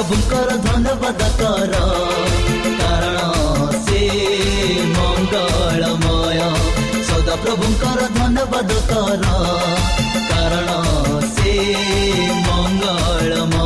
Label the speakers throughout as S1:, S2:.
S1: ପ୍ରଭୁଙ୍କର ଧନ୍ୟବାଦ କର କାରଣ ସେ ମଙ୍ଗଳମୟ ସଦା ପ୍ରଭୁଙ୍କର ଧନ୍ୟବାଦ କର କାରଣ ସେ ମଙ୍ଗଳମୟ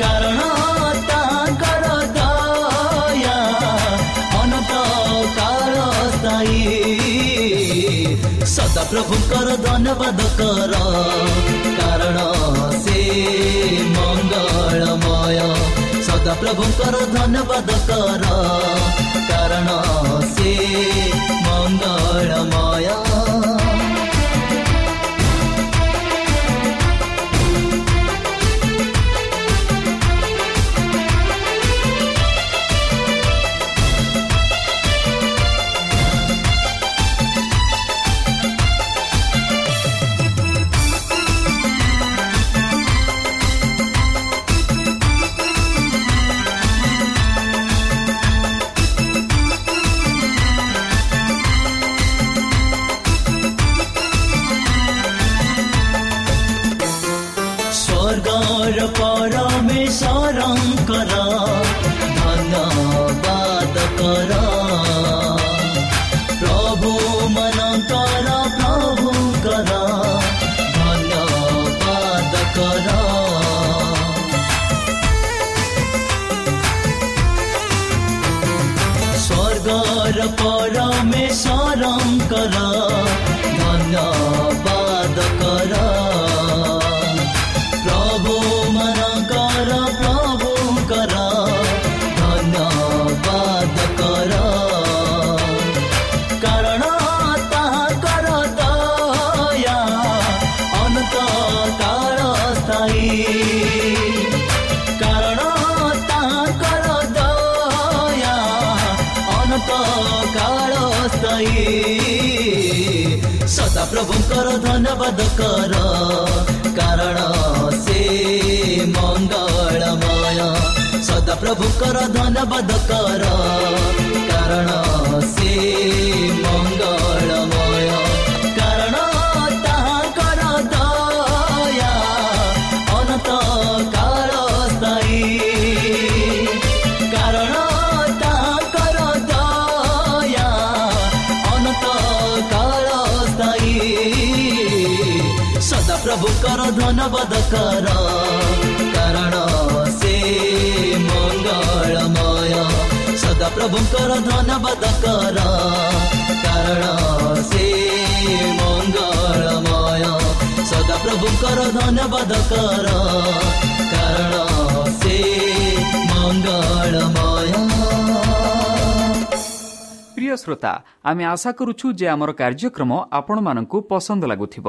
S1: କାରଣ ତାଙ୍କର ଦୟା ଅନନ୍ତ କାଳ ସ୍ଥାୟୀ ସଦା ପ୍ରଭୁଙ୍କର ଧନ୍ୟବାଦ କର କାରଣ ସେ ମଙ୍ଗଳମୟ ସଦା ପ୍ରଭୁଙ୍କର ଧନ୍ୟବାଦ କର କାରଣ ସେ ମଙ୍ଗଳମୟ ପରମେଶ୍ୱରଙ୍କର ପ୍ରଭୁଙ୍କର ଧନ୍ୟବାଦ କର। କାରଣ ସେ ମଙ୍ଗଳମୟ। ସଦା ପ୍ରଭୁଙ୍କର ଧନ୍ୟବାଦ କର। କାରଣ ସେ ମଙ୍ଗଳମୟ। ସର୍ବଦକର କାରଣ ସେ ମଙ୍ଗଳମୟ ସଦାପ୍ରଭୁଙ୍କର ଧନବାଦ କର କାରଣ ସେ ମଙ୍ଗଳମୟ ସଦାପ୍ରଭୁଙ୍କର ଧନ୍ୟବାଦ କର କାରଣ ସେ ମଙ୍ଗଳମୟ
S2: ପ୍ରିୟ ଶ୍ରୋତା ଆମେ ଆଶା କରୁଛୁ ଯେ ଆମର କାର୍ଯ୍ୟକ୍ରମ ଆପଣମାନଙ୍କୁ ପସନ୍ଦ ଲାଗୁଥିବ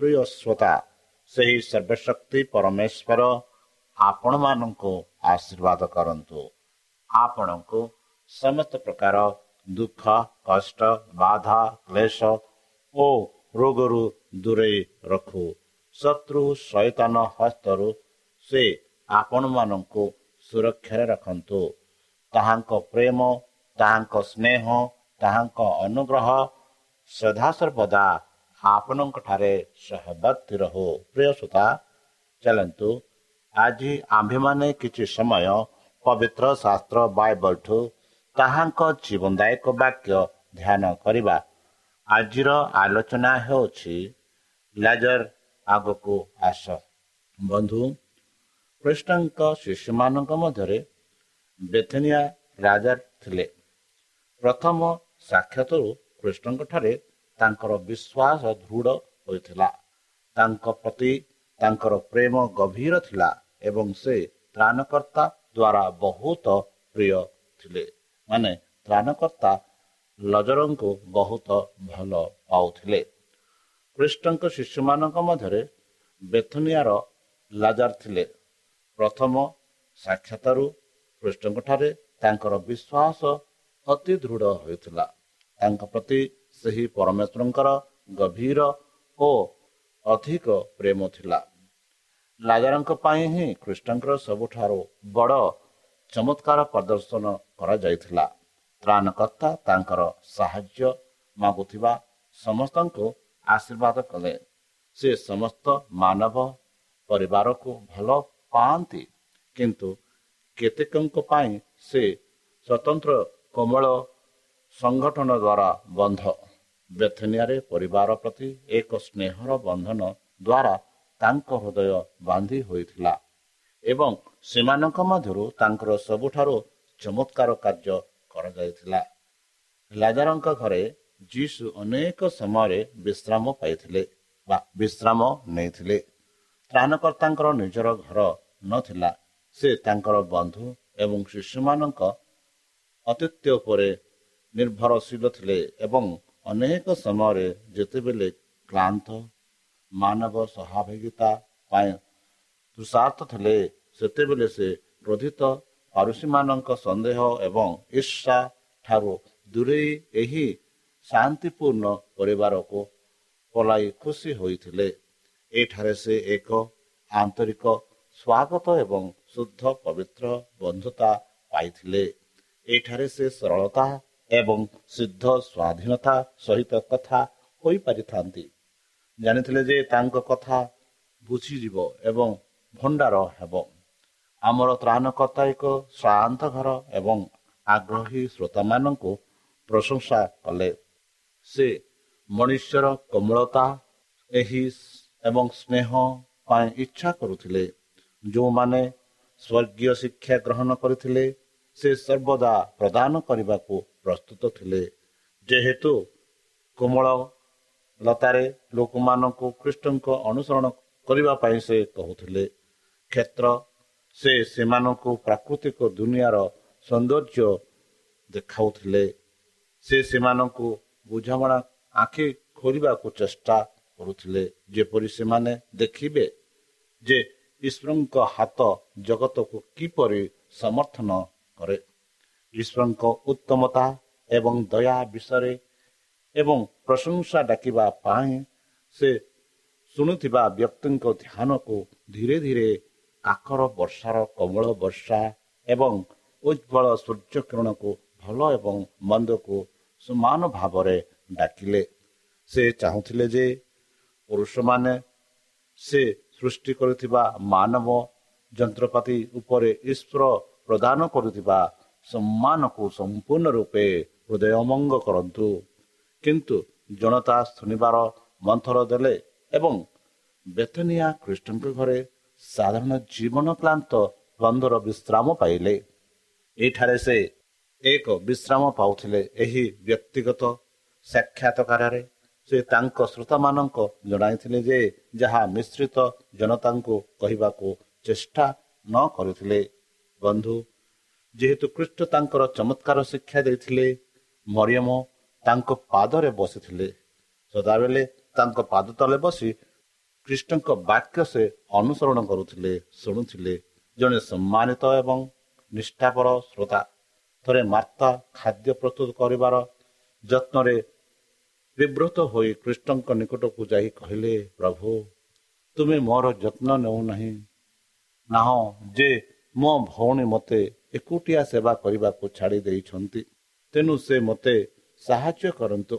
S3: ପ୍ରିୟ ଶ୍ରୋତା ସେହି ସର୍ବଶକ୍ତି ପରମେଶ୍ୱର ଆପଣମାନଙ୍କୁ ଆଶୀର୍ବାଦ କରନ୍ତୁ। ଆପଣଙ୍କୁ ସମସ୍ତ ପ୍ରକାର ଦୁଃଖ କଷ୍ଟ ବାଧା କ୍ଲେଶ ଓ ରୋଗରୁ ଦୂରେଇ ରଖୁ। ଶତ୍ରୁ ଶୈତାନ ହସ୍ତରୁ ସେ ଆପଣମାନଙ୍କୁ ସୁରକ୍ଷାରେ ରଖନ୍ତୁ। ତାହାଙ୍କ ପ୍ରେମ ତାହାଙ୍କ ସ୍ନେହ ତାହାଙ୍କ ଅନୁଗ୍ରହ ସଦାସର୍ବଦା ଆପଣଙ୍କଠାରେ ସହବର୍ତ୍ତୀ ରହୁ ପ୍ରିୟ ସୁତା ଚାଲନ୍ତୁ। ଆଜି ଆମ୍ଭେମାନେ କିଛି ସମୟ ପବିତ୍ର ଶାସ୍ତ୍ର ବାଇବଲଠୁ ତାହାଙ୍କ ଜୀବନଦାୟକ ବାକ୍ୟ ଧ୍ୟାନ କରିବା। ଆଜିର ଆଲୋଚନା ହେଉଛି ଲାଜର ଆଗକୁ ଆସ। ବନ୍ଧୁ କୃଷ୍ଣଙ୍କ ଶିଶୁମାନଙ୍କ ମଧ୍ୟରେ ବେଥନିଆ ରାଜା ଥିଲେ। ପ୍ରଥମ ସାକ୍ଷାତରୁ କୃଷ୍ଣଙ୍କଠାରେ ତାଙ୍କର ବିଶ୍ୱାସ ଦୃଢ଼ ହୋଇଥିଲା। ତାଙ୍କ ପ୍ରତି ତାଙ୍କର ପ୍ରେମ ଗଭୀର ଥିଲା ଏବଂ ସେ ତ୍ରାଣକର୍ତ୍ତା ଦ୍ୱାରା ବହୁତ ପ୍ରିୟ ଥିଲେ। ମାନେ ତ୍ରାଣକର୍ତ୍ତା ଲଜରଙ୍କୁ ବହୁତ ଭଲ ପାଉଥିଲେ। କୃଷ୍ଣଙ୍କ ଶିଶୁମାନଙ୍କ ମଧ୍ୟରେ ବେଥନିଆର ଲାଜାର ଥିଲେ। ପ୍ରଥମ ସାକ୍ଷାତରୁ କୃଷ୍ଣଙ୍କଠାରେ ତାଙ୍କର ବିଶ୍ୱାସ ଅତି ଦୃଢ଼ ହୋଇଥିଲା। ତାଙ୍କ ପ୍ରତି ସେହି ପରମେଶ୍ୱରଙ୍କର ଗଭୀର ଓ ଅଧିକ ପ୍ରେମ ଥିଲା। ଲାଜାରଙ୍କ ପାଇଁ ହିଁ କୃଷ୍ଣଙ୍କର ସବୁଠାରୁ ବଡ଼ ଚମତ୍କାର ପ୍ରଦର୍ଶନ କରାଯାଇଥିଲା। ତ୍ରାଣକର୍ତ୍ତା ତାଙ୍କର ସାହାଯ୍ୟ ମାଗୁଥିବା ସମସ୍ତଙ୍କୁ ଆଶୀର୍ବାଦ କଲେ। ସେ ସମସ୍ତ ମାନବ ପରିବାରକୁ ଭଲ ପାଆନ୍ତି କିନ୍ତୁ କେତେକଙ୍କ ପାଇଁ ସେ ସ୍ୱତନ୍ତ୍ର କୋମଳ ସଂଗଠନ ଦ୍ୱାରା ବନ୍ଧ। ବେଥନିଆରେ ପରିବାର ପ୍ରତି ଏକ ସ୍ନେହର ବନ୍ଧନ ଦ୍ୱାରା ତାଙ୍କ ହୃଦୟ ବାନ୍ଧି ହୋଇଥିଲା ଏବଂ ସେମାନଙ୍କ ମଧ୍ୟରୁ ତାଙ୍କର ସବୁଠାରୁ ଚମତ୍କାର କାର୍ଯ୍ୟ କରାଯାଇଥିଲା। ଲାଜାରଙ୍କ ଘରେ ଯୀଶୁ ଅନେକ ସମୟରେ ବିଶ୍ରାମ ପାଇଥିଲେ ବା ବିଶ୍ରାମ ନେଇଥିଲେ। ତ୍ରାଣକର୍ତ୍ତାଙ୍କର ନିଜର ଘର ନଥିଲା। ସେ ତାଙ୍କର ବନ୍ଧୁ ଏବଂ ଶିଶୁମାନଙ୍କ ଅତିଥ୍ୟ ଉପରେ ନିର୍ଭରଶୀଳ ଥିଲେ ଏବଂ ଅନେକ ସମୟରେ ଯେତେବେଳେ କ୍ଳାନ୍ତ ମାନବ ସହଭାଗିତା ପାଇଁ ତୃଷାର୍ଥ ଥିଲେ ସେତେବେଳେ ସେ କ୍ରୋଧିତ ପାରୁଷୀମାନଙ୍କ ସନ୍ଦେହ ଏବଂ ଈର୍ଷା ଠାରୁ ଦୂରେଇ ଏହି ଶାନ୍ତିପୂର୍ଣ୍ଣ ପରିବାରକୁ ପଲାଇ ଖୁସି ହୋଇଥିଲେ। ଏଠାରେ ସେ ଏକ ଆନ୍ତରିକ ସ୍ୱାଗତ ଏବଂ ଶୁଦ୍ଧ ପବିତ୍ର ବନ୍ଧୁତା ପାଇଥିଲେ। ଏଠାରେ ସେ ସରଳତା ଏବଂ ସିଦ୍ଧ ସ୍ୱାଧୀନତା ସହିତ କଥା ହୋଇପାରିଥାନ୍ତି। ଜାଣିଥିଲେ ଯେ ତାଙ୍କ କଥା ବୁଝିଯିବ ଏବଂ ଭଣ୍ଡାର ହେବ। ଆମର ତ୍ରାଣକର୍ତ୍ତା ଏକ ଶ୍ରାନ୍ତ ଘର ଏବଂ ଆଗ୍ରହୀ ଶ୍ରୋତାମାନଙ୍କୁ ପ୍ରଶଂସା କଲେ। ସେ ମନୁଷ୍ୟର କୋମଳତା ଏହି ଏବଂ ସ୍ନେହ ପାଇଁ ଇଚ୍ଛା କରୁଥିଲେ। ଯେଉଁମାନେ ସ୍ୱର୍ଗୀୟ ଶିକ୍ଷା ଗ୍ରହଣ କରିଥିଲେ ସେ ସର୍ବଦା ପ୍ରଦାନ କରିବାକୁ ପ୍ରସ୍ତୁତ ଥିଲେ। ଯେହେତୁ କୋମଳ ଲତାରେ ଲୋକମାନଙ୍କୁ ଖ୍ରୀଷ୍ଟଙ୍କ ଅନୁସରଣ କରିବା ପାଇଁ ସେ କହୁଥିଲେ କ୍ଷେତ୍ର ସେ ସେମାନଙ୍କୁ ପ୍ରାକୃତିକ ଦୁନିଆର ସୌନ୍ଦର୍ଯ୍ୟ ଦେଖାଉଥିଲେ। ସେ ସେମାନଙ୍କୁ ବୁଝାମଣା ଆଖି ଖୋଲିବାକୁ ଚେଷ୍ଟା କରୁଥିଲେ। ଯେପରି ସେମାନେ ଦେଖିବେ ଯେ ଈଶ୍ୱରଙ୍କ ହାତ ଜଗତକୁ କିପରି ସମର୍ଥନ କରେ। ଈଶ୍ୱରଙ୍କ ଉତ୍ତମତା ଏବଂ ଦୟା ବିଷୟରେ ଏବଂ ପ୍ରଶଂସା ଡାକିବା ପାଇଁ ସେ ଶୁଣୁଥିବା ବ୍ୟକ୍ତିଙ୍କ ଧ୍ୟାନକୁ ଧୀରେ ଧୀରେ କାକର ବର୍ଷାର କମଳ ବର୍ଷା ଏବଂ ଉଜ୍ଜଳ ସୂର୍ଯ୍ୟ କିରଣକୁ ଭଲ ଏବଂ ମନ୍ଦକୁ ସମାନ ଭାବରେ ଡାକିଲେ ସେ ଚାହୁଁଥିଲେ ଯେ ପୁରୁଷମାନେ ସେ ସୃଷ୍ଟି କରୁଥିବା ମାନବ ଯନ୍ତ୍ରପାତି ଉପରେ ଈଶ୍ୱର ପ୍ରଦାନ କରୁଥିବା ସମ୍ମାନକୁ ସମ୍ପୂର୍ଣ୍ଣ ରୂପେ ହୃଦୟମଙ୍ଗ କରନ୍ତୁ। କିନ୍ତୁ ଜନତା ଶୁଣିବାର ମନ୍ଥର ଦେଲେ ଏବଂ ବେତନିଆ ଖ୍ରୀଷ୍ଟଙ୍କ ଘରେ ସାଧାରଣ ଜୀବନ କ୍ଲାନ୍ତ ବନ୍ଧର ବିଶ୍ରାମ ପାଇଲେ। ଏଠାରେ ସେ ଏକ ବିଶ୍ରାମ ପାଉଥିଲେ ଏହି ବ୍ୟକ୍ତିଗତ ସାକ୍ଷାତକାରରେ। ସେ ତାଙ୍କ ଶ୍ରୋତାମାନଙ୍କ ଜଣାଇଥିଲେ ଯେ ଯାହା ମିଶ୍ରିତ ଜନତାଙ୍କୁ କହିବାକୁ ଚେଷ୍ଟା ନ କରିଥିଲେ। ବନ୍ଧୁ ଯେହେତୁ କୃଷ୍ଟ ତାଙ୍କର ଚମତ୍କାର ଶିକ୍ଷା ଦେଇଥିଲେ ମରିୟମ ତାଙ୍କ ପାଦରେ ବସିଥିଲେ। ସଦାବେଳେ ତାଙ୍କ ପାଦ ତଳେ ବସି କୃଷ୍ଣଙ୍କ ବାକ୍ୟ ସେ ଅନୁସରଣ କରୁଥିଲେ ଶୁଣୁଥିଲେ। ଜଣେ ସମ୍ମାନିତ ଏବଂ ନିଷ୍ଠାପର ଶ୍ରୋତା ଥରେ ମାର୍ତ୍ତା ଖାଦ୍ୟ ପ୍ରସ୍ତୁତ କରିବାର ଯତ୍ନରେ ବିବ୍ରତ ହୋଇ କୃଷ୍ଣଙ୍କ ନିକଟକୁ ଯାଇ କହିଲେ ପ୍ରଭୁ ତୁମେ ମୋର ଯତ୍ନ ନେଉନାହିଁ। ନାହଁ ଯେ ମୋ ଭଉଣୀ ମୋତେ ଏକୁଟିଆ ସେବା କରିବାକୁ ଛାଡ଼ି ଦେଇଛନ୍ତି। ତେଣୁ ସେ ମୋତେ ସାହାଯ୍ୟ କରନ୍ତୁ।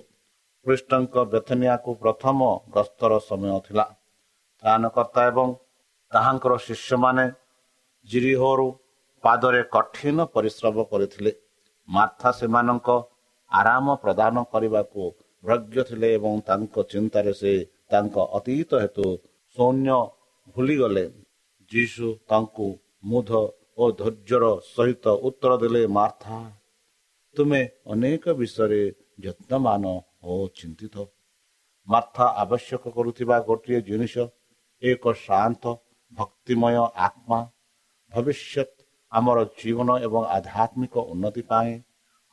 S3: କୃଷ୍ଣଙ୍କ ବେଥନିଆକୁ ପ୍ରଥମ ଗସ୍ତର ସମୟ ଥିଲା। ତ୍ରାଣକର୍ତ୍ତା ଏବଂ ତାହାଙ୍କର ଶିଷ୍ୟମାନେ ଜିରିହୋରୁ ପାଦରେ କଠିନ ପରିଶ୍ରମ କରିଥିଲେ। ମାର୍ଥା ସେମାନଙ୍କ ଆରାମ ପ୍ରଦାନ କରିବାକୁ ଭ୍ରଜ୍ଞ ଥିଲେ ଏବଂ ତାଙ୍କ ଚିନ୍ତାରେ ସେ ତାଙ୍କ ଅତୀତ ହେତୁ ସୈନ୍ୟ ଭୁଲିଗଲେ। ଯୀଶୁ ତାଙ୍କୁ ମୁଧ ଓ ଧୈର୍ଯ୍ୟର ସହିତ ଉତ୍ତର ଦେଲେ ମାର୍ଥା ତୁମେ ଅନେକ ବିଷୟରେ ଯତ୍ନମାନ ଓ ଚିନ୍ତିତ। ମାର୍ଥା ଆବଶ୍ୟକ କରୁଥିବା ଗୋଟିଏ ଜିନିଷ ଏକ ଶାନ୍ତ ଭକ୍ତିମୟ ଆତ୍ମା ଭବିଷ୍ୟତ ଆମର ଜୀବନ ଏବଂ ଆଧ୍ୟାତ୍ମିକ ଉନ୍ନତି ପାଇଁ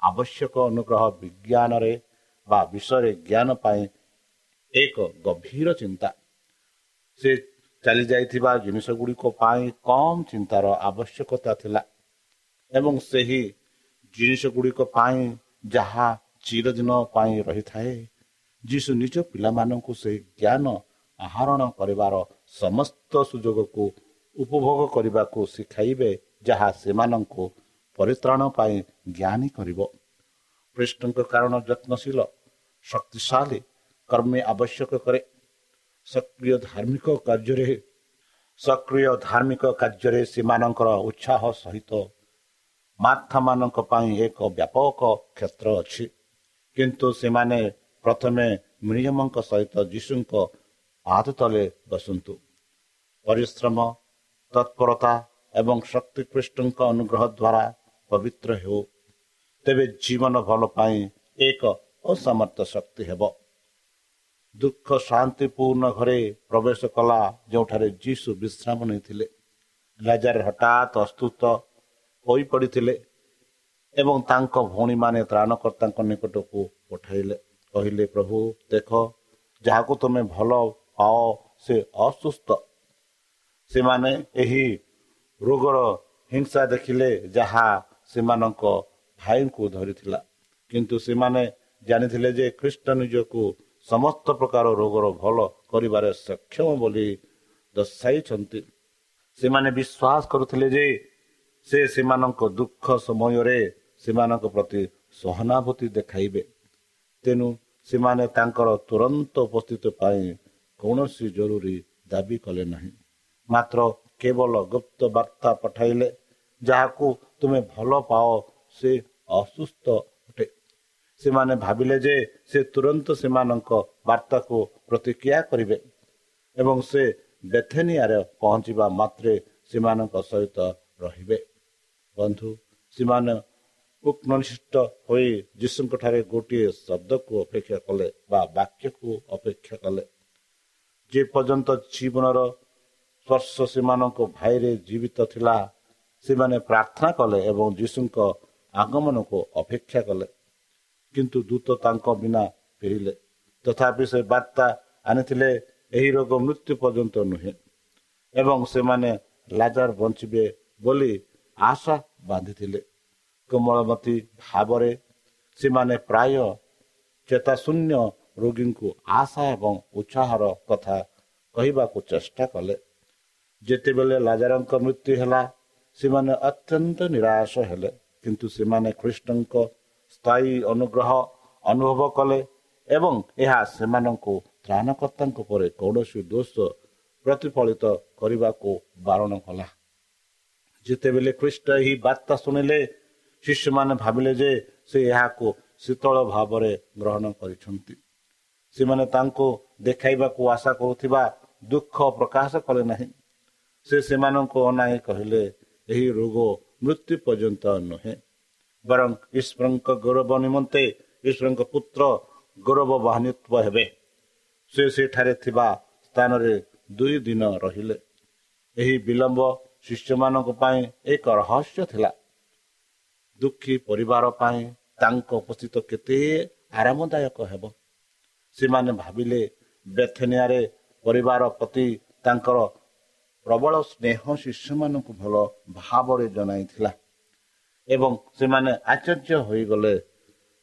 S3: ଆବଶ୍ୟକ ଅନୁଗ୍ରହ ବିଜ୍ଞାନରେ ବା ବିଷୟରେ ଜ୍ଞାନ ପାଇଁ ଏକ ଗଭୀର ଚିନ୍ତା। ସେ ଚାଲି ଯାଇଥିବା ଜିନିଷ ଗୁଡ଼ିକ ପାଇଁ କମ୍ ଚିନ୍ତାର ଆବଶ୍ୟକତା ଥିଲା। ଏବଂ ସେହି ଜିନିଷ ଗୁଡ଼ିକ ପାଇଁ ଯାହା ଚିରଦିନ ପାଇଁ ରହିଥାଏ ଯୀଶୁ ନିଜ ପିଲାମାନଙ୍କୁ ସେହି ଜ୍ଞାନ ଆହରଣ କରିବାର ସମସ୍ତ ସୁଯୋଗକୁ ଉପଭୋଗ କରିବାକୁ ଶିଖାଇବେ ଯାହା ସେମାନଙ୍କୁ ପରିତ୍ରାଣ ପାଇଁ ଜ୍ଞାନୀ କରିବ। କୃଷ୍ଣଙ୍କ କାରଣ ଯତ୍ନଶୀଳ ଶକ୍ତିଶାଳୀ କର୍ମୀ ଆବଶ୍ୟକ କରେ। ସକ୍ରିୟ ଧାର୍ମିକ କାର୍ଯ୍ୟରେ ସକ୍ରିୟ ଧାର୍ମିକ କାର୍ଯ୍ୟରେ ସେମାନଙ୍କର ଉତ୍ସାହ ସହିତ ମାର୍ଥାମାନଙ୍କ ପାଇଁ ଏକ ବ୍ୟାପକ କ୍ଷେତ୍ର ଅଛି। କିନ୍ତୁ ସେମାନେ ପ୍ରଥମେ ମିଳିୟମଙ୍କ ସହିତ ଯୀଶୁଙ୍କ ପାଦ ତଳେ ବସନ୍ତୁ। ପରିଶ୍ରମ ତତ୍ପରତା ଏବଂ ଶକ୍ତିକୃଷ୍ଣଙ୍କ ଅନୁଗ୍ରହ ଦ୍ୱାରା ପବିତ୍ର ହେଉ। ତେବେ ଜୀବନ ଭଲ ପାଇଁ ଏକ ଅସମର୍ଥ ଶକ୍ତି ହେବ। ଦୁଃଖ ଶାନ୍ତିପୂର୍ଣ୍ଣ ଘରେ ପ୍ରବେଶ କଲା ଯେଉଁଠାରେ ଯୀଶୁ ବିଶ୍ରାମ ନେଇଥିଲେ। ରାଜାର ହଠାତ୍ ଅସ୍ତୁତ ହୋଇପଡ଼ିଥିଲେ ଏବଂ ତାଙ୍କ ଭଉଣୀମାନେ ତ୍ରାଣକର୍ତ୍ତାଙ୍କ ନିକଟକୁ ପଠାଇଲେ। କହିଲେ ପ୍ରଭୁ ଦେଖ ଯାହାକୁ ତୁମେ ଭଲ ପାଅ ସେ ଅସୁସ୍ଥ। ସେମାନେ ଏହି ରୋଗର ହିଂସା ଦେଖିଲେ ଯାହା ସେମାନଙ୍କ ଭାଇଙ୍କୁ ଧରିଥିଲା। କିନ୍ତୁ ସେମାନେ ଜାଣିଥିଲେ ଯେ ଖ୍ରୀଷ୍ଟ ନିଜକୁ ସମସ୍ତ ପ୍ରକାର ରୋଗର ଭଲ କରିବାରେ ସକ୍ଷମ ବୋଲି ଦର୍ଶାଇଛନ୍ତି ସେମାନେ ବିଶ୍ୱାସ କରୁଥିଲେ ଯେ ସେ ସେମାନଙ୍କ ଦୁଃଖ ସମୟରେ ସେମାନଙ୍କ ପ୍ରତି ସହାନୁଭୂତି ଦେଖାଇବେ। ତେଣୁ ସେମାନେ ତାଙ୍କର ତୁରନ୍ତ ଉପସ୍ଥିତି ପାଇଁ କୌଣସି ଜରୁରୀ ଦାବି କଲେ ନାହିଁ। ମାତ୍ର କେବଳ ଗୁପ୍ତ ବାର୍ତ୍ତା ପଠାଇଲେ ଯାହାକୁ ତୁମେ ଭଲ ପାଅ ସେ ଅସୁସ୍ଥ ସେମାନେ ଭାବିଲେ ଯେ ସେ ତୁରନ୍ତ ସେମାନଙ୍କ ବାର୍ତ୍ତାକୁ ପ୍ରତିକ୍ରିୟା କରିବେ ଏବଂ ସେ ବେଥେନିଆରେ ପହଞ୍ଚିବା ମାତ୍ରେ ସେମାନଙ୍କ ସହିତ ରହିବେ। ବନ୍ଧୁ ସେମାନେ ଉକ୍ନିଷ୍ଟ ହୋଇ ଯୀଶୁଙ୍କ ଠାରେ ଗୋଟିଏ ଶବ୍ଦକୁ ଅପେକ୍ଷା କଲେ ବା ବାକ୍ୟକୁ ଅପେକ୍ଷା କଲେ। ଯେ ପର୍ଯ୍ୟନ୍ତ ଜୀବନର ସ୍ପର୍ଶ ସେମାନଙ୍କ ଭାଇରେ ଜୀବିତ ଥିଲା ସେମାନେ ପ୍ରାର୍ଥନା କଲେ ଏବଂ ଯୀଶୁଙ୍କ ଆଗମନକୁ ଅପେକ୍ଷା କଲେ। କିନ୍ତୁ ଦୂତ ତାଙ୍କ ବିନା ଫେରିଲେ। ତଥାପି ସେ ବାର୍ତ୍ତା ଆଣିଥିଲେ ଏହି ରୋଗ ମୃତ୍ୟୁ ପର୍ଯ୍ୟନ୍ତ ନୁହେଁ ଏବଂ ସେମାନେ ଲାଜାର ବଞ୍ଚିବେ ବୋଲି ଆଶା ବାନ୍ଧିଥିଲେ। କୋମଳମତୀ ଭାବରେ ସେମାନେ ପ୍ରାୟ ଚେତାଶୂନ୍ୟ ରୋଗୀଙ୍କୁ ଆଶା ଏବଂ ଉତ୍ସାହର କଥା କହିବାକୁ ଚେଷ୍ଟା କଲେ। ଯେତେବେଳେ ଲାଜାରଙ୍କ ମୃତ୍ୟୁ ହେଲା ସେମାନେ ଅତ୍ୟନ୍ତ ନିରାଶ ହେଲେ କିନ୍ତୁ ସେମାନେ ଖ୍ରୀଷ୍ଟଙ୍କ ସ୍ଥାୟୀ ଅନୁଗ୍ରହ ଅନୁଭବ କଲେ ଏବଂ ଏହା ସେମାନଙ୍କୁ ତ୍ରାଣକର୍ତ୍ତାଙ୍କ ପରେ କୌଣସି ଦୋଷ ପ୍ରତିଫଳିତ କରିବାକୁ ବାରଣ କଲା। ଯେତେବେଳେ ଖ୍ରୀଷ୍ଟ ଏହି ବାର୍ତ୍ତା ଶୁଣିଲେ ଶିଷ୍ୟମାନେ ଭାବିଲେ ଯେ ସେ ଏହାକୁ ଶୀତଳ ଭାବରେ ଗ୍ରହଣ କରିଛନ୍ତି। ସେମାନେ ତାଙ୍କୁ ଦେଖାଇବାକୁ ଆଶା କରୁଥିବା ଦୁଃଖ ପ୍ରକାଶ କଲେ ନାହିଁ। ସେ ସେମାନଙ୍କୁ ଅନାଇ କହିଲେ ଏହି ରୋଗ ମୃତ୍ୟୁ ପର୍ଯ୍ୟନ୍ତ ନୁହେଁ। ବରଂ ଈଶ୍ୱରଙ୍କ ଗୌରବ ନିମନ୍ତେ ଈଶ୍ୱରଙ୍କ ପୁତ୍ର ଗୌରବ ବାହାନିତ୍ୱ ହେବେ। ସେ ସେଠାରେ ଥିବା ସ୍ଥାନରେ ଦୁଇ ଦିନ ରହିଲେ। ଏହି ବିଳମ୍ବ ଶିଷ୍ୟମାନଙ୍କ ପାଇଁ ଏକ ରହସ୍ୟ ଥିଲା। ଦୁଃଖୀ ପରିବାର ପାଇଁ ତାଙ୍କ ଉପସ୍ଥିତ କେତେ ଆରାମଦାୟକ ହେବ। ସେମାନେ ଭାବିଲେ ବେଥନିଆରେ ପରିବାର ପ୍ରତି ତାଙ୍କର ପ୍ରବଳ ସ୍ନେହ ଶିଷ୍ୟମାନଙ୍କୁ ଭଲ ଭାବରେ ଜଣାଇଥିଲା। ଏବଂ ସେମାନେ ଆଶ୍ଚର୍ଯ୍ୟ ହୋଇଗଲେ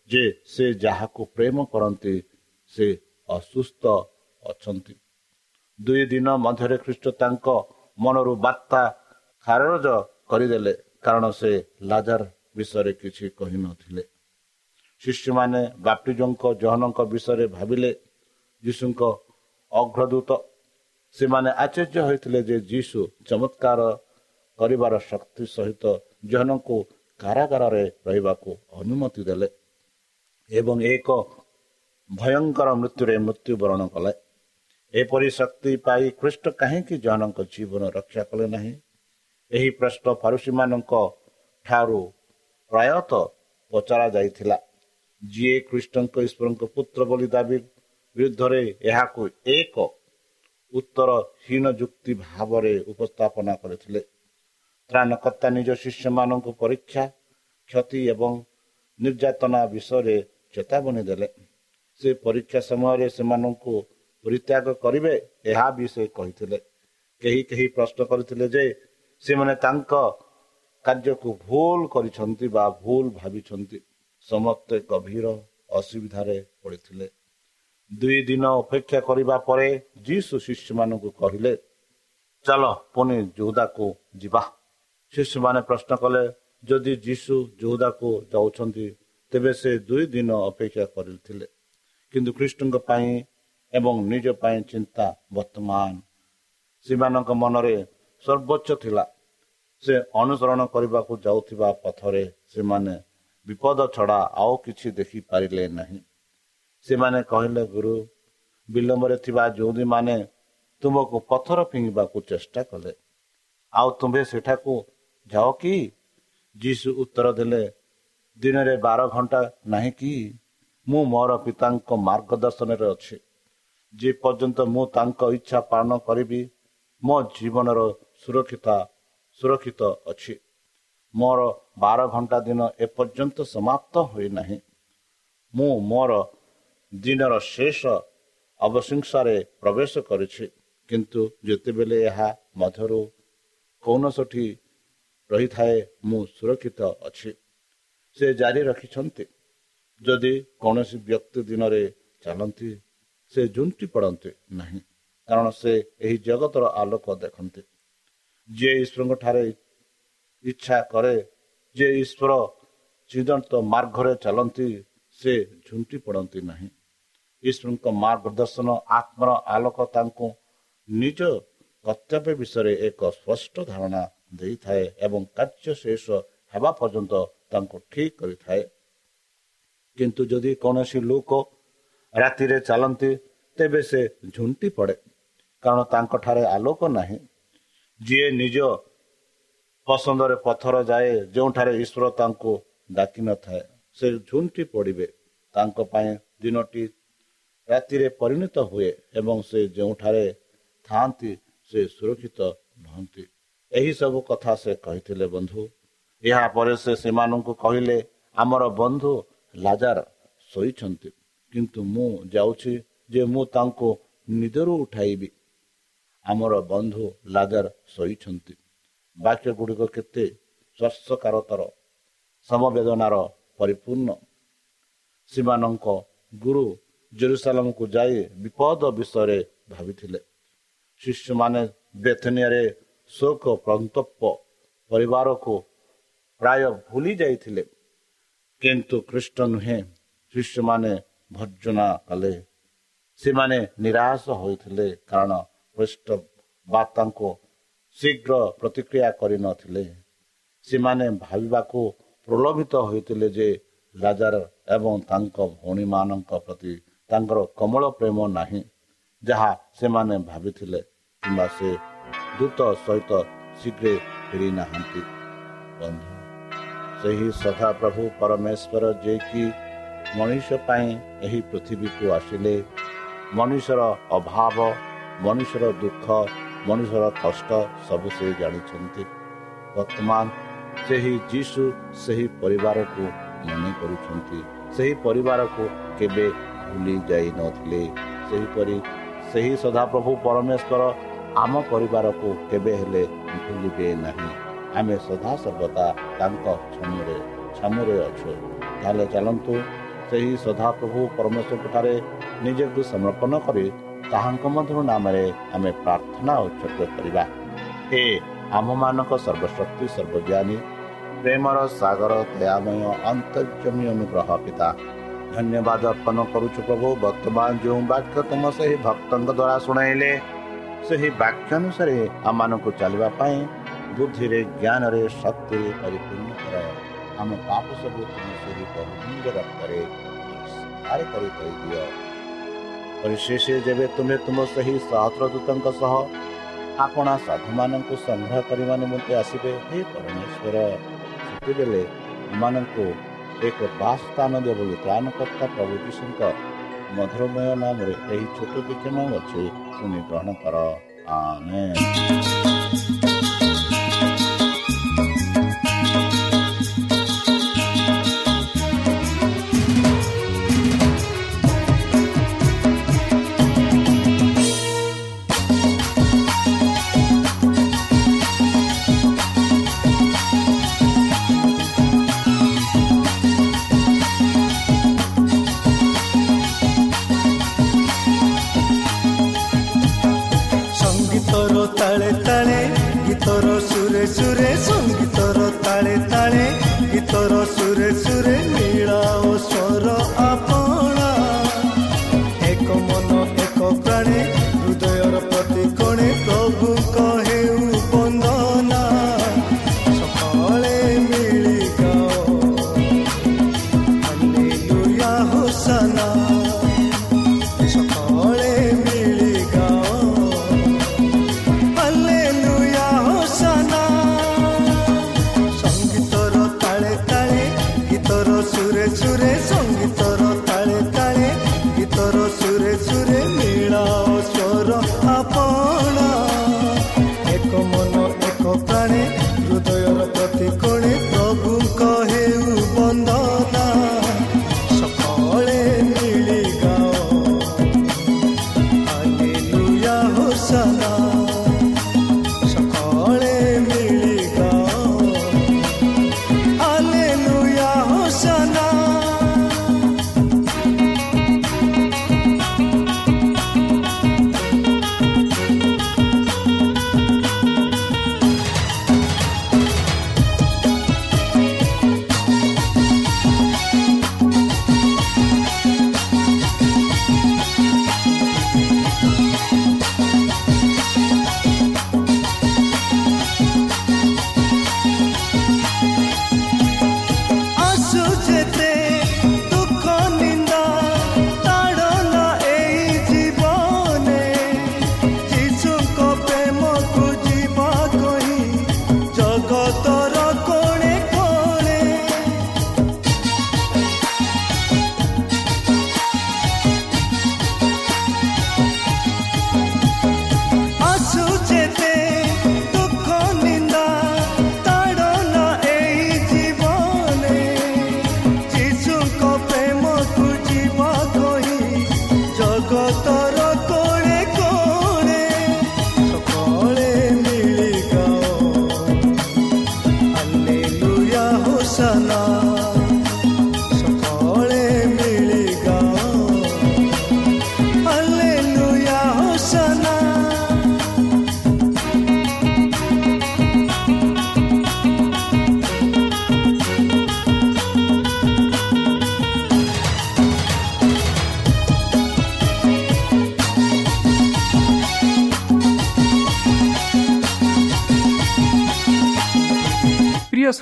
S3: ଯେ ସେ ଯାହାକୁ ପ୍ରେମ କରନ୍ତି ସେ ଅସୁସ୍ଥ ଅଛନ୍ତି। ଦୁଇ ଦିନ ମଧ୍ୟରେ ଖ୍ରୀଷ୍ଟ ତାଙ୍କ ମନରୁ ବାର୍ତ୍ତା ଖାରଜ କରିଦେଲେ କାରଣ ସେ ଲାଜାର ବିଷୟରେ କିଛି କହିନଥିଲେ। ଶିଷ୍ୟମାନେ ବାପ୍ଟିଜଙ୍କ ଜହନଙ୍କ ବିଷୟରେ ଭାବିଲେ ଯୀଶୁଙ୍କ ଅଗ୍ରଦୂତ। ସେମାନେ ଆଶ୍ଚର୍ଯ୍ୟ ହୋଇଥିଲେ ଯେ ଯୀଶୁ ଚମତ୍କାର କରିବାର ଶକ୍ତି ସହିତ ଜହନଙ୍କୁ କାରାଗାରରେ ରହିବାକୁ ଅନୁମତି ଦେଲେ ଏବଂ ଏକ ଭୟଙ୍କର ମୃତ୍ୟୁରେ ମୃତ୍ୟୁବରଣ କଲେ ଏପରି ଶକ୍ତି ପାଇ ଖ୍ରୀଷ୍ଟ କାହିଁକି ଜହନଙ୍କ ଜୀବନ ରକ୍ଷା କଲେ ନାହିଁ ଏହି ପ୍ରଶ୍ନ ଫାରୁସୀମାନଙ୍କ ଠାରୁ ପ୍ରାୟତଃ ପଚରା ଯାଇଥିଲା ଯିଏ ଖ୍ରୀଷ୍ଟଙ୍କ ଈଶ୍ୱରଙ୍କ ପୁତ୍ର ବୋଲି ଦାବି ବିରୁଦ୍ଧରେ ଏହାକୁ ଏକ ଉତ୍ତରହୀନ ଯୁକ୍ତି ଭାବରେ ଉପସ୍ଥାପନା କରିଥିଲେ ତ୍ରାଣକର୍ତ୍ତା ନିଜ ଶିଷ୍ୟମାନଙ୍କୁ ପରୀକ୍ଷା କ୍ଷତି ଏବଂ ନିର୍ଯାତନା ବିଷୟରେ ଚେତାବନୀ ଦେଲେ। ସେ ପରୀକ୍ଷା ସମୟରେ ସେମାନଙ୍କୁ ପରିତ୍ୟାଗ କରିବେ ଏହା ବି ସେ କହିଥିଲେ। କେହି କେହି ପ୍ରଶ୍ନ କରିଥିଲେ ଯେ ସେମାନେ ତାଙ୍କ କାର୍ଯ୍ୟକୁ ଭୁଲ କରିଛନ୍ତି ବା ଭୁଲ ଭାବିଛନ୍ତି। ସମସ୍ତେ ଗଭୀର ଅସୁବିଧାରେ ପଡ଼ିଥିଲେ। ଦୁଇ ଦିନ ଅପେକ୍ଷା କରିବା ପରେ ଯୀଶୁ ଶିଷ୍ୟମାନଙ୍କୁ କହିଲେ ଚାଲ ପୁଣି ଯୋଉଦାକୁ ଯିବା। ଶିଶୁମାନେ ପ୍ରଶ୍ନ କଲେ ଯଦି ଯୀଶୁ ଯୋଉଦାକୁ ଯାଉଛନ୍ତି ତେବେ ସେ ଦୁଇ ଦିନ ଅପେକ୍ଷା କରିଥିଲେ। କିନ୍ତୁ କୃଷ୍ଣଙ୍କ ପାଇଁ ଏବଂ ନିଜ ପାଇଁ ଚିନ୍ତା ବର୍ତ୍ତମାନ। ସେମାନଙ୍କ ମନରେ ସର୍ବୋଚ୍ଚ ଥିଲା। ସେ ଅନୁସରଣ କରିବାକୁ ଯାଉଥିବା ପଥରେ ସେମାନେ ବିପଦ ଛଡ଼ା ଆଉ କିଛି ଦେଖିପାରିଲେ ନାହିଁ। ସେମାନେ କହିଲେ ଗୁରୁ ବିଳମ୍ବରେ ଥିବା ଯେଉଁଦୀମାନେ ତୁମକୁ ପଥର ଫିଙ୍ଗିବାକୁ ଚେଷ୍ଟା କଲେ। ଆଉ ତୁମ୍ଭେ ସେଠାକୁ ଯାଅ କି? ଯୀଶୁ ଉତ୍ତର ଦେଲେ ଦିନରେ ବାର ଘଣ୍ଟା ନାହିଁ କି? ମୁଁ ମୋର ପିତାଙ୍କ ମାର୍ଗଦର୍ଶନରେ ଅଛି। ଯେ ପର୍ଯ୍ୟନ୍ତ ମୁଁ ତାଙ୍କ ଇଚ୍ଛା ପାଳନ କରିବି ମୋ ଜୀବନର ସୁରକ୍ଷିତ ସୁରକ୍ଷିତ ଅଛି। ମୋର ବାର ଘଣ୍ଟା ଦିନ ଏପର୍ଯ୍ୟନ୍ତ ସମାପ୍ତ ହୋଇନାହିଁ। ମୁଁ ମୋର ଦିନର ଶେଷ ଅବଶିଂସାରେ ପ୍ରବେଶ କରିଛି। କିନ୍ତୁ ଯେତେବେଳେ ଏହା ମଧ୍ୟରୁ କୌଣସିଠି ରହିଥାଏ ମୁଁ ସୁରକ୍ଷିତ ଅଛି। ସେ ଜାରି ରଖିଛନ୍ତି। ଯଦି କୌଣସି ବ୍ୟକ୍ତି ଦିନରେ ଚାଲନ୍ତି ସେ ଝୁଣ୍ଟି ପଡ଼ନ୍ତି ନାହିଁ କାରଣ ସେ ଏହି ଜଗତର ଆଲୋକ ଦେଖନ୍ତି। ଯିଏ ଈଶ୍ୱରଙ୍କ ଠାରେ ଇଚ୍ଛା କରେ ଯେ ଈଶ୍ୱର ଚିଦନ୍ତ ମାର୍ଗରେ ଚାଲନ୍ତି ସେ ଝୁଣ୍ଟି ପଡ଼ନ୍ତି ନାହିଁ। ଈଶ୍ୱରଙ୍କ ମାର୍ଗଦର୍ଶନ ଆତ୍ମର ଆଲୋକ ତାଙ୍କୁ ନିଜ କର୍ତ୍ତବ୍ୟ ବିଷୟରେ ଏକ ସ୍ପଷ୍ଟ ଧାରଣା ଦେଇଥାଏ ଏବଂ କାର୍ଯ୍ୟ ଶେଷ ହେବା ପର୍ଯ୍ୟନ୍ତ ତାଙ୍କୁ ଠିକ କରିଥାଏ। କିନ୍ତୁ ଯଦି କୌଣସି ଲୋକ ରାତିରେ ଚାଲନ୍ତି ତେବେ ସେ ଝୁଣ୍ଟି ପଡ଼େ। କାରଣ ତାଙ୍କଠାରେ ଆଲୋକ ନାହିଁ। ଯିଏ ନିଜ ପସନ୍ଦରେ ପଥର ଯାଏ ଯେଉଁଠାରେ ଈଶ୍ୱର ତାଙ୍କୁ ଡାକିନଥାଏ ସେ ଝୁଣ୍ଟି ପଡ଼ିବେ। ତାଙ୍କ ପାଇଁ ଦିନଟି ରାତିରେ ପରିଣତ ହୁଏ ଏବଂ ସେ ଯେଉଁଠାରେ ଥାଆନ୍ତି ସେ ସୁରକ୍ଷିତ ନୁହନ୍ତି। ଏହି ସବୁ କଥା ସେ କହିଥିଲେ ବନ୍ଧୁ ଏହାପରେ ସେ ସେମାନଙ୍କୁ କହିଲେ ଆମର ବନ୍ଧୁ ଲାଜାର ଶୋଇଛନ୍ତି କିନ୍ତୁ ମୁଁ ଯାଉଛି ଯେ ମୁଁ ତାଙ୍କୁ ନିଦରୁ ଉଠାଇବି। ଆମର ବନ୍ଧୁ ଲାଜାର ଶୋଇଛନ୍ତି। ବାକ୍ୟ ଗୁଡ଼ିକ କେତେ ସ୍ପର୍ଶକାରତର ସମବେଦନାର ପରିପୂର୍ଣ୍ଣ। ସେମାନଙ୍କ ଗୁରୁ ଜେରୁସାଲାମକୁ ଯାଇ ବିପଦ ବିଷୟରେ ଭାବିଥିଲେ। ଶିଶୁମାନେ ବେଥନିଆରେ ଶୋକ ପ୍ରନ୍ତପ ପରିବାରକୁ ପ୍ରାୟ ଭୁଲି ଯାଇଥିଲେ. କିନ୍ତୁ ଖ୍ରୀଷ୍ଟ ନୁହେଁ ଶିଶୁମାନେ ଭର୍ଜନା କଲେ ସେମାନେ ନିରାଶ ହୋଇଥିଲେ କାରଣ ଖ୍ରୀଷ୍ଟ ବାର୍ତ୍ତାଙ୍କୁ ଶୀଘ୍ର ପ୍ରତିକ୍ରିୟା କରିନଥିଲେ ସେମାନେ ଭାବିବାକୁ ପ୍ରଲୋଭିତ ହୋଇଥିଲେ ଯେ ରାଜାର ଏବଂ ତାଙ୍କ ଭଉଣୀମାନଙ୍କ ପ୍ରତି ତାଙ୍କର କମଳ ପ୍ରେମ ନାହିଁ ଯାହା ସେମାନେ ଭାବିଥିଲେ କିମ୍ବା ସେ ଦୂତ ସହିତ ଶୀଘ୍ର ଫେରି ନାହାନ୍ତି ବନ୍ଧୁ ସେହି ସଦା ପ୍ରଭୁ ପରମେଶ୍ୱର ଯିଏକି ମଣିଷ ପାଇଁ ଏହି ପୃଥିବୀକୁ ଆସିଲେ ମଣିଷର ଅଭାବ ମଣିଷର ଦୁଃଖ ମଣିଷର କଷ୍ଟ ସବୁ ସେ ଜାଣିଛନ୍ତି। ବର୍ତ୍ତମାନ ସେହି ଯୀଶୁ ସେହି ପରିବାରକୁ ମନେ କରୁଛନ୍ତି। ସେହି ପରିବାରକୁ କେବେ ଭୁଲି ଯାଇନଥିଲେ ସେହିପରି ସେହି ସଦାପ୍ରଭୁ ପରମେଶ୍ୱର ଆମ ପରିବାରକୁ କେବେ ହେଲେ ଭୁଲିବେ ନାହିଁ। ଆମେ ସଦାସର୍ବଦା ତାଙ୍କ ଛାମୁରେ ଛାମୁରେ ଅଛୁ। ତାହେଲେ ଚାଲନ୍ତୁ ସେହି ସଦାପ୍ରଭୁ ପରମେଶ୍ୱରଙ୍କ ଠାରେ ନିଜକୁ ସମର୍ପଣ କରି ତାହାଙ୍କ ମଧ୍ୟ ନାମରେ ଆମେ ପ୍ରାର୍ଥନା ଉଚ୍ଚକ କରିବା। ହେ ଆମମାନଙ୍କ ସର୍ବଶକ୍ତି ସର୍ବଜ୍ଞାନୀ ପ୍ରେମର ସାଗର ଦୟାମୟ ଅନ୍ତର୍ଜମୀ ଅନୁଗ୍ରହ ପିତା ଧନ୍ୟବାଦ ଅର୍ପଣ କରୁଛୁ ପ୍ରଭୁ। ବର୍ତ୍ତମାନ ଯେଉଁ ବାକ୍ୟ ତୁମ ସେହି ଭକ୍ତଙ୍କ ଦ୍ୱାରା ଶୁଣାଇଲେ ସେହି ବାକ୍ୟ ଅନୁସାରେ ଆମମାନଙ୍କୁ ଚାଲିବା ପାଇଁ ବୁଦ୍ଧିରେ ଜ୍ଞାନରେ ଶକ୍ତିରେ ପରିପୂର୍ଣ୍ଣ କର। ଆମ ପାପ ସବୁ ତୁମ ସେହି ବହୁମୂଲ୍ୟ ରକ୍ତରେ କରି କହିଦିଅ ପରିଶେଷ ଯେବେ ତୁମେ ତୁମ ସେହି ସହସ୍ରଦୂତଙ୍କ ସହ ଆପଣା ସାଧୁମାନଙ୍କୁ ସଂଗ୍ରହ କରିବା ନିମନ୍ତେ ଆସିବେ ହେ ପରମେଶ୍ୱର ସେତେବେଳେ ଏମାନଙ୍କୁ ଏକ ବାସ ସ୍ଥାନ ଦେବ ବୋଲି ତ୍ରାଣକର୍ତ୍ତା ପ୍ରଭୁ ଯୀଶୁଙ୍କ ମଧୁରମୟ ନାମରେ ଏହି ଛୋଟ ବିକ୍ଷମ ଅଛି। ଶୁଣି ଗ୍ରହଣ କର ଆମେନ୍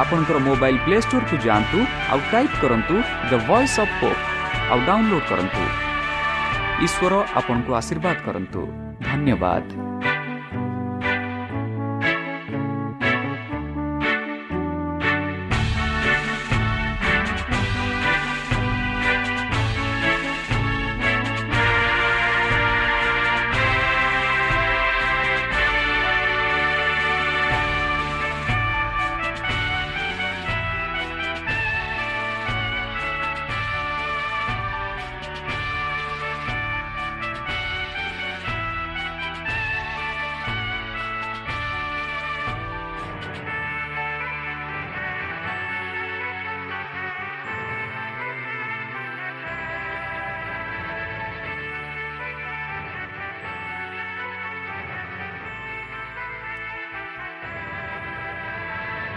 S2: ଆପଣଙ୍କର ମୋବାଇଲ୍ ପ୍ଲେ ଷ୍ଟୋରକୁ ଯାଆନ୍ତୁ ଆଉ ଟାଇପ୍ କରନ୍ତୁ ଦ ଭଏସ୍ ଅଫ୍ ପୋପ୍ ଆଉ ଡାଉନଲୋଡ୍ କରନ୍ତୁ। ଈଶ୍ୱର ଆପଣଙ୍କୁ ଆଶୀର୍ବାଦ କରନ୍ତୁ। ଧନ୍ୟବାଦ।